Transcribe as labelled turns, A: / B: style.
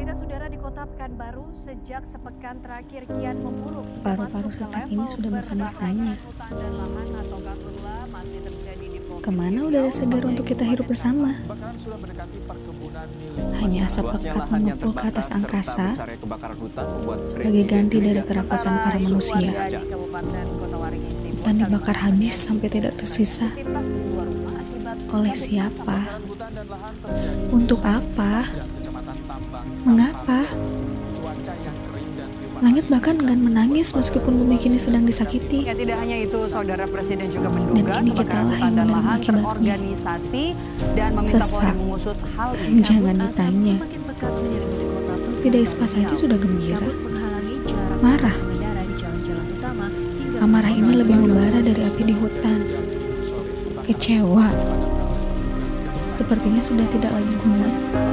A: Kualitas udara di kota Pekanbaru sejak sepekan terakhir kian memburuk.
B: Paru-paru sesak ini sudah masa bertanya. Ke
C: mana
B: udara segar untuk kita hirup bersama? Hanya asap pekat mengepul ke atas angkasa
D: besarnya kebakaran hutan membuat
B: sebagai ganti dari kerakusan
A: Para
B: manusia. Hutan dibakar habis sampai tidak tersisa. Oleh siapa? Untuk apa?
D: Dan.
B: Mengapa?
D: Dan
B: Langit bahkan enggan menangis meskipun bumi kini sedang disakiti.
C: Ya tidak hanya itu, saudara presiden juga
B: Dan
C: menduga
B: kini kita yang
C: dan
B: akibatnya.
C: dan meminta Polri
B: Sesak.
C: mengusut hal ini.
B: Jangan ditanya. Tidak ispa saja sudah gembira. Marah.
A: pengendara di jalan-jalan utama hingga
B: Amarah ini lebih membara dari api di hutan. Kecewa. Sepertinya sudah tidak lagi guna.